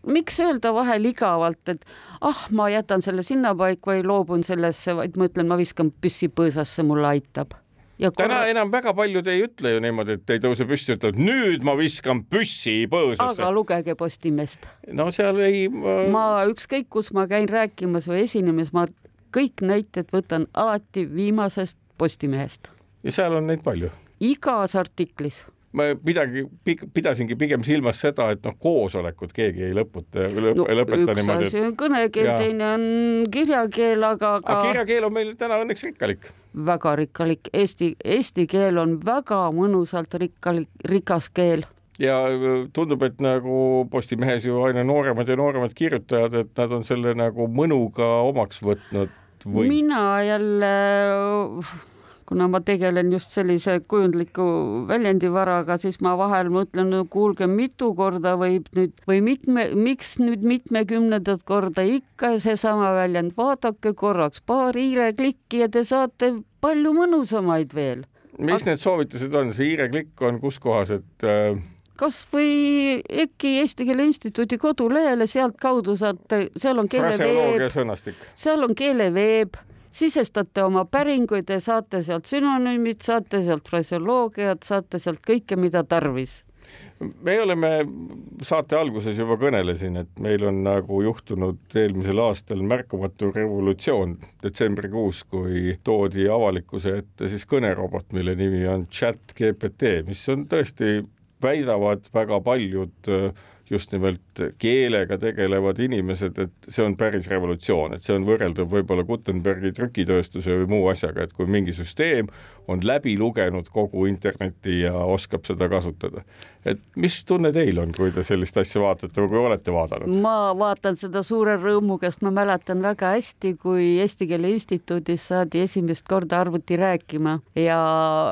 miks öelda vahel igavalt, et ah, ma jätan selle sinnapaika või loobun sellesse, vaid ma ütlen, ma viskan püssi põõsasse, mulle aitab ja korra... täna enam väga paljud ei ütle ju niimoodi, et ei tõuse püsti, ütlevad nüüd ma viskan püssi põõsasse. aga lugege Postimeest. no seal ei ma.... ma ükskõik, kus ma käin rääkimas või esinemas, ma kõik näited võtan alati viimasest Postimehest. ja seal on neid palju igas artiklis ma midagi pidasingi pigem silmas seda, et noh, koosolekut keegi ei lõputa lõp, no, lõpeta niimoodi. üks asi on kõnekeel, teine on kirjakeel, aga ka.... aga kirjakeel on meil täna õnneks rikkalik. väga rikkalik, eesti, eesti keel on väga mõnusalt rikkalik, rikas keel ja äh, tundub, et nagu Postimehes ju aina nooremad ja nooremad kirjutajad, et nad on selle nagu mõnuga omaks võtnud või? mina jälle kuna ma tegelen just sellise kujundliku väljendivaraga, siis ma vahel mõtlen, no kuulge, mitu korda võib nüüd või mitme, miks nüüd mitmekümnendat korda ikka seesama väljend, vaadake korraks paar hiireklikki ja te saate palju mõnusamaid veel. mis Aga... need soovitused on, see hiireklikk on kus kohas, et äh kas või EKI Eesti Keele Instituudi kodulehele, sealtkaudu saate, seal on keeleveeb, seal on keeleveeb sisestate oma päringuid ja saate sealt sünonüümid, saate sealt fraseoloogiat, saate sealt kõike, mida tarvis. Me oleme saate alguses juba kõnelesin, et meil on nagu juhtunud eelmisel aastal märkamatu revolutsioon detsembrikuus, kui toodi avalikkuse ette siis kõnerobot, mille nimi on chat GPT, mis on tõesti, väidavad väga paljud äh, just nimelt keelega tegelevad inimesed, et see on päris revolutsioon, et see on võrreldav võib-olla Gutenbergi trükitööstuse või muu asjaga, et kui mingi süsteem on läbi lugenud kogu interneti ja oskab seda kasutada. et mis tunne teil on, kui te sellist asja vaatate või kui olete vaadanud? ma vaatan seda suure rõõmuga, sest ma mäletan väga hästi, kui Eesti Keele Instituudis saadi esimest korda arvuti rääkima ja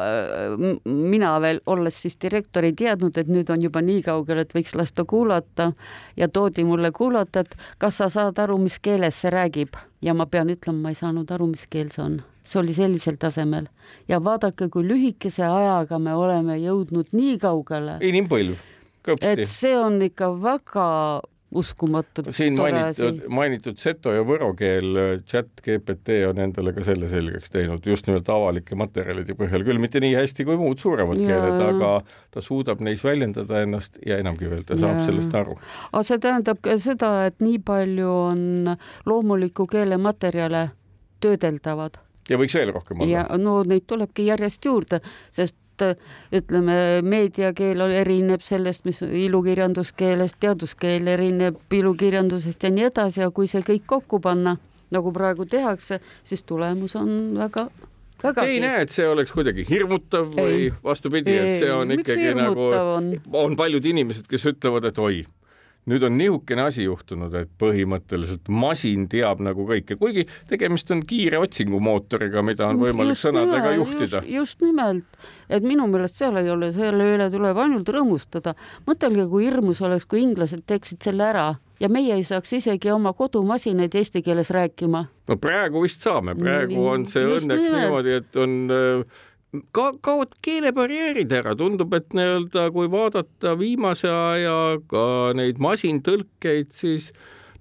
äh, mina veel, olles siis direktor, ei teadnud, et nüüd on juba nii kaugel, et võiks lasta kuulata ja toodi mulle kuulata, et kas sa saad aru, mis keeles see räägib ja ma pean ütlema, ma ei saanud aru, mis keel see on see oli sellisel tasemel ja vaadake, kui lühikese ajaga me oleme jõudnud nii kaugele. inimpõlv, kõpsti. et see on ikka väga uskumatu. siin mainitud, mainitud seto ja võro keel, chat GPT on endale ka selle selgeks teinud just nimelt avalike materjalide põhjal, küll mitte nii hästi kui muud suuremad ja. keeled, aga ta suudab neis väljendada ennast ja enamgi veel, ta saab ja. sellest aru. aga see tähendab ka seda, et nii palju on loomuliku keele materjale töödeldavad ja võiks veel rohkem olla. no neid tulebki järjest juurde, sest ütleme, meediakeel erineb sellest, mis ilukirjanduskeelest, teaduskeel erineb ilukirjandusest ja nii edasi ja kui see kõik kokku panna, nagu praegu tehakse, siis tulemus on väga Te ei näe, et see oleks kuidagi hirmutav või ei, vastupidi, et see on ikkagi nagu, on? on paljud inimesed, kes ütlevad, et oi, nüüd on nihukene asi juhtunud, et põhimõtteliselt masin teab nagu kõike, kuigi tegemist on kiire otsingumootoriga, mida on võimalik just sõnadega nimelt, juhtida. just nimelt, et minu meelest seal ei ole, selle üle tuleb ainult rõõmustada. mõtelge, kui hirmus oleks, kui inglased teeksid selle ära ja meie ei saaks isegi oma kodumasinaid eesti keeles rääkima. no praegu vist saame, praegu on see just õnneks nimelt. niimoodi, et on äh, ka kaovad keelebarjäärid ära, tundub, et nii-öelda kui vaadata viimase aja ka neid masintõlkeid, siis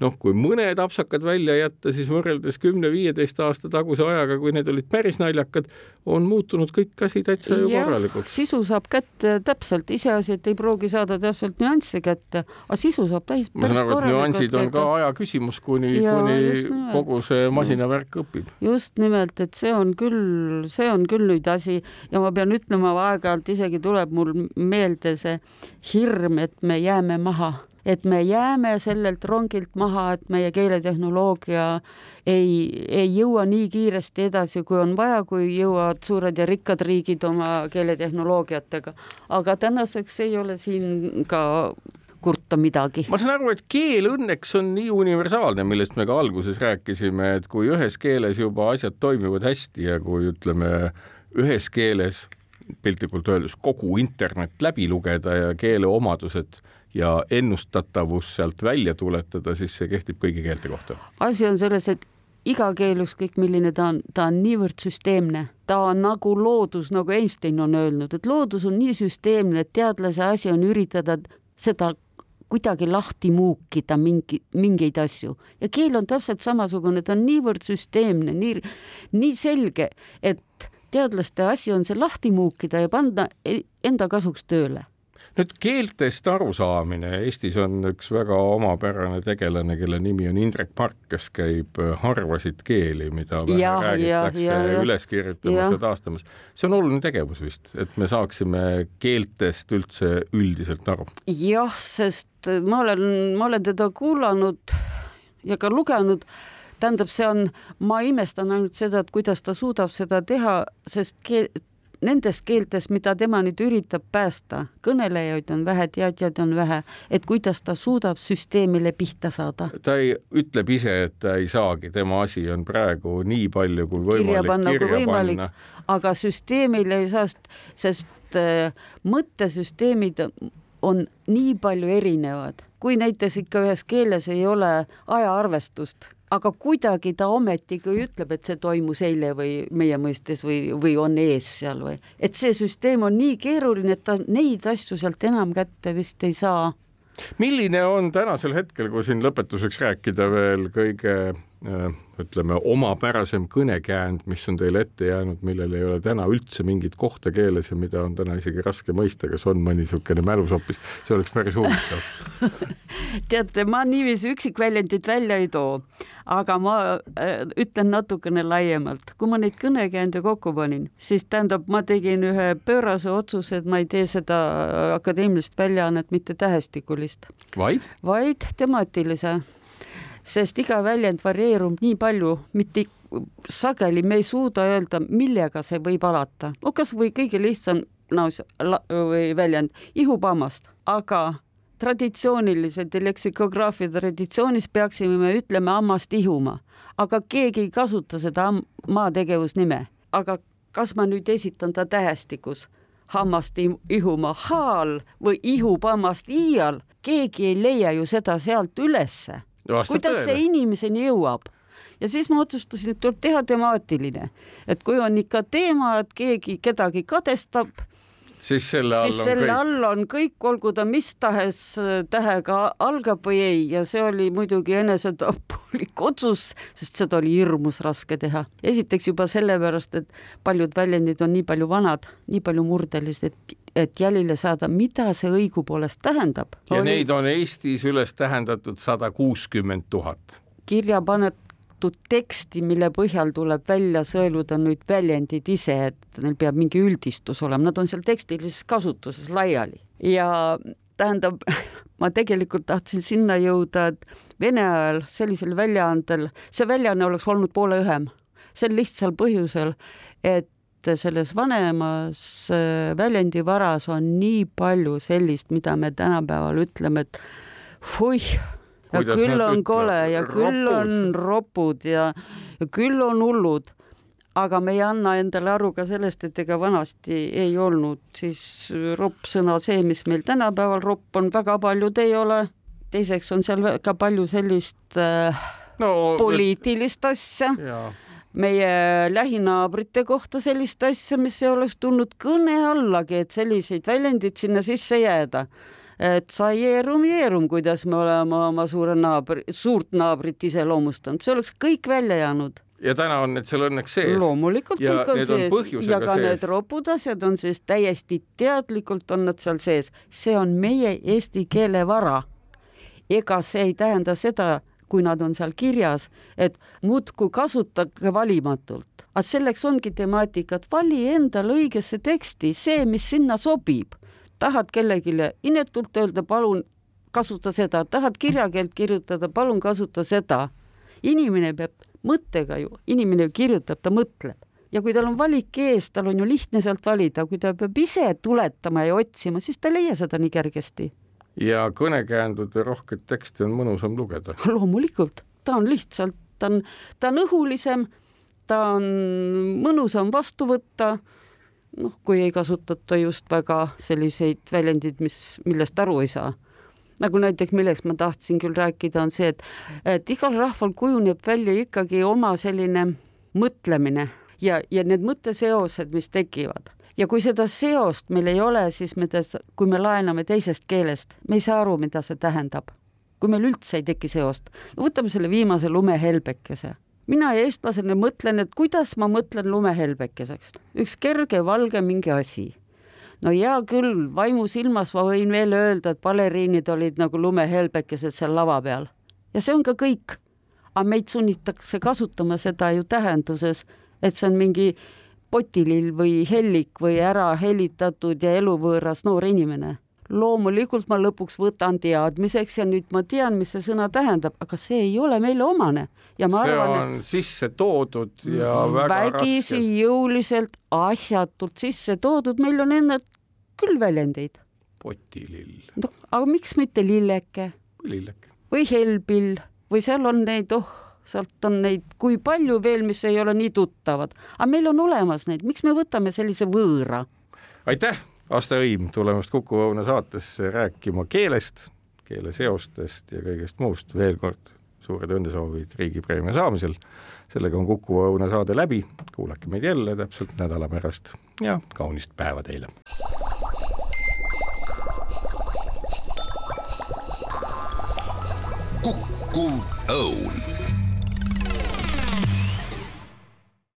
noh, kui mõned apsakad välja jätta, siis võrreldes kümne-viieteist aasta taguse ajaga, kui need olid päris naljakad, on muutunud kõik asi täitsa ju korralikuks. sisu saab kätte täpselt, iseasi, et ei pruugi saada täpselt nüansse kätte, aga sisu saab täis ma saan aru, et nüansid on ka aja küsimus, kuni, kuni kogu see masinavärk õpib. just nimelt, et see on küll, see on küll nüüd asi ja ma pean ütlema, aeg-ajalt isegi tuleb mul meelde see hirm, et me jääme maha et me jääme sellelt rongilt maha, et meie keeletehnoloogia ei, ei jõua nii kiiresti edasi, kui on vaja, kui jõuavad suured ja rikkad riigid oma keeletehnoloogiatega. aga tänaseks ei ole siin ka kurta midagi. ma saan aru, et keel õnneks on nii universaalne, millest me ka alguses rääkisime, et kui ühes keeles juba asjad toimivad hästi ja kui ütleme, ühes keeles piltlikult öeldes kogu internet läbi lugeda ja keele omadused ja ennustatavus sealt välja tuletada, siis see kehtib kõigi keelte kohta. asi on selles, et iga keel, ükskõik milline ta on, ta on niivõrd süsteemne, ta on nagu loodus, nagu Einstein on öelnud, et loodus on nii süsteemne, et teadlase asi on üritada seda kuidagi lahti muukida mingi, mingeid asju. Ja keel on täpselt samasugune, ta on niivõrd süsteemne, nii, nii selge, et teadlaste asi on see lahti muukida ja panna e-, enda kasuks tööle nüüd keeltest arusaamine, Eestis on üks väga omapärane tegelane, kelle nimi on Indrek Park, kes käib äh, harvasid keeli, mida vähe räägitakse üles kirjutamas ja taastamas. see on oluline tegevus vist, et me saaksime keeltest üldse üldiselt aru. jah, sest ma olen, ma olen teda kuulanud ja ka lugenud tähendab, see on, ma imestan ainult seda, et kuidas ta suudab seda teha, sest keel, nendes keeltes, mida tema nüüd üritab päästa, kõnelejaid on vähe, teadjaid on vähe, et kuidas ta suudab süsteemile pihta saada. ta ei, ütleb ise, et ta ei saagi, tema asi on praegu nii palju kui võimalik kirja panna, kirja võimalik, panna. aga süsteemile ei saa, sest äh, mõttesüsteemid on nii palju erinevad, kui näiteks ikka ühes keeles ei ole ajaarvestust aga kuidagi ta ometigi ütleb, et see toimus eile või meie mõistes või, või on ees seal või, et see süsteem on nii keeruline, et ta neid asju sealt enam kätte vist ei saa. milline on tänasel hetkel, kui siin lõpetuseks rääkida veel kõige ütleme, omapärasem kõnekäänd, mis on teile ette jäänud, millel ei ole täna üldse mingit kohta keeles ja mida on täna isegi raske mõista, kas on mõni niisugune mälus hoopis, see oleks päris huvitav. Teate, ma niiviisi üksikväljendit välja ei too, aga ma äh, ütlen natukene laiemalt. kui ma neid kõnekäände kokku panin, siis tähendab, ma tegin ühe pöörase otsuse, et ma ei tee seda akadeemilist väljaannet mitte tähestikulist, vaid, vaid temaatilise sest iga väljend varieerub nii palju, mitte sageli me ei suuda öelda, millega see võib alata. no kasvõi kõige lihtsam naus või väljend ihupammast, aga traditsiooniliselt leksikograafia traditsioonis peaksime me ütlema hammast ihuma, aga keegi ei kasuta seda maategevusnime, aga kas ma nüüd esitan ta tähestikus? Hammast ihuma haal või ihub hammast iial, keegi ei leia ju seda sealt ülesse kuidas tõele. see inimeseni jõuab ja siis ma otsustasin, et tuleb teha temaatiline, et kui on ikka teema, et keegi kedagi kadestab, siis selle all siis on selle kõik. all on kõik, olgu ta mis tahes äh, tähega algab või ei ja see oli muidugi enesetapulik otsus, sest seda oli hirmus raske teha. esiteks juba sellepärast, et paljud väljendid on nii palju vanad, nii palju murdelised, et et jälile saada, mida see õigupoolest tähendab. ja oli... neid on Eestis üles tähendatud sada kuuskümmend tuhat kirja paned kirjutatud teksti, mille põhjal tuleb välja sõeluda nüüd väljendid ise, et neil peab mingi üldistus olema, nad on seal tekstilises kasutuses laiali. Ja tähendab, ma tegelikult tahtsin sinna jõuda, et Vene ajal sellisel väljaandel, see väljaanne oleks olnud poole õhem, sel lihtsal põhjusel, et selles vanemas äh, väljendivaras on nii palju sellist, mida me tänapäeval ütleme, et fuih ja küll on ütle? kole ja ropud. küll on ropud ja, ja küll on hullud. aga me ei anna endale aru ka sellest, et ega vanasti ei olnud siis ropp sõna see, mis meil tänapäeval ropp on, väga paljud ei ole. teiseks on seal väga palju sellist äh, no, poliitilist asja meie lähinaabrite kohta sellist asja, mis ei oleks tulnud kõne allagi, et selliseid väljendeid sinna sisse jääda et sa jeerum, jeerum, kuidas me oleme oma suure naabri, suurt naabrit iseloomustanud, see oleks kõik välja jäänud ja täna on need seal õnneks sees. loomulikult ja kõik on sees ja ka sees. need ropud asjad on sees, täiesti teadlikult on nad seal sees, see on meie eesti keele vara. ega see ei tähenda seda, kui nad on seal kirjas, et muudkui kasutage valimatult. aga selleks ongi temaatika, et vali endale õigesse teksti see, mis sinna sobib tahad kellelegi inetult öelda, palun kasuta seda, tahad kirjakeelt kirjutada, palun kasuta seda. inimene peab mõttega ju, inimene ju kirjutab, ta mõtleb ja kui tal on valik ees, tal on ju lihtne sealt valida, kui ta peab ise tuletama ja otsima, siis ta ei leia seda nii kergesti. ja kõnekäändude rohket teksti on mõnusam lugeda. loomulikult, ta on lihtsalt, ta on, ta on õhulisem, ta on mõnusam vastu võtta noh, kui ei kasutata just väga selliseid väljendeid, mis, millest aru ei saa. nagu näiteks, millest ma tahtsin küll rääkida, on see, et, et igal rahval kujuneb välja ikkagi oma selline mõtlemine ja, ja need mõtteseosed, mis tekivad ja kui seda seost meil ei ole, siis me, kui me laename teisest keelest, me ei saa aru, mida see tähendab. kui meil üldse ei teki seost, võtame selle viimase lumehelbekese mina eestlasena mõtlen, et kuidas ma mõtlen lumehelbekeseks, üks kerge valge mingi asi. no hea küll, vaimusilmas ma võin veel öelda, et baleriinid olid nagu lumehelbekesed seal lava peal ja see on ka kõik. aga meid sunnitakse kasutama seda ju tähenduses, et see on mingi potilill või hellik või ära helitatud ja eluvõõras noor inimene loomulikult ma lõpuks võtan teadmiseks ja nüüd ma tean, mis see sõna tähendab, aga see ei ole meile omane. ja ma see arvan, on et... sisse toodud ja väga vägisi jõuliselt, asjatult sisse toodud, meil on endal küll väljendeid. potilill. noh, aga miks mitte lilleke? või lilleke. või hellpill või seal on neid, oh, sealt on neid, kui palju veel, mis ei ole nii tuttavad, aga meil on olemas neid, miks me võtame sellise võõra? aitäh Asta Õim tulemast Kuku Õuna saatesse rääkima keelest, keeleseostest ja kõigest muust, veel kord suured õnnesoovid riigipreemia saamisel. sellega on Kuku Õuna saade läbi, kuulake meid jälle täpselt nädala pärast ja kaunist päeva teile. Kuku Õun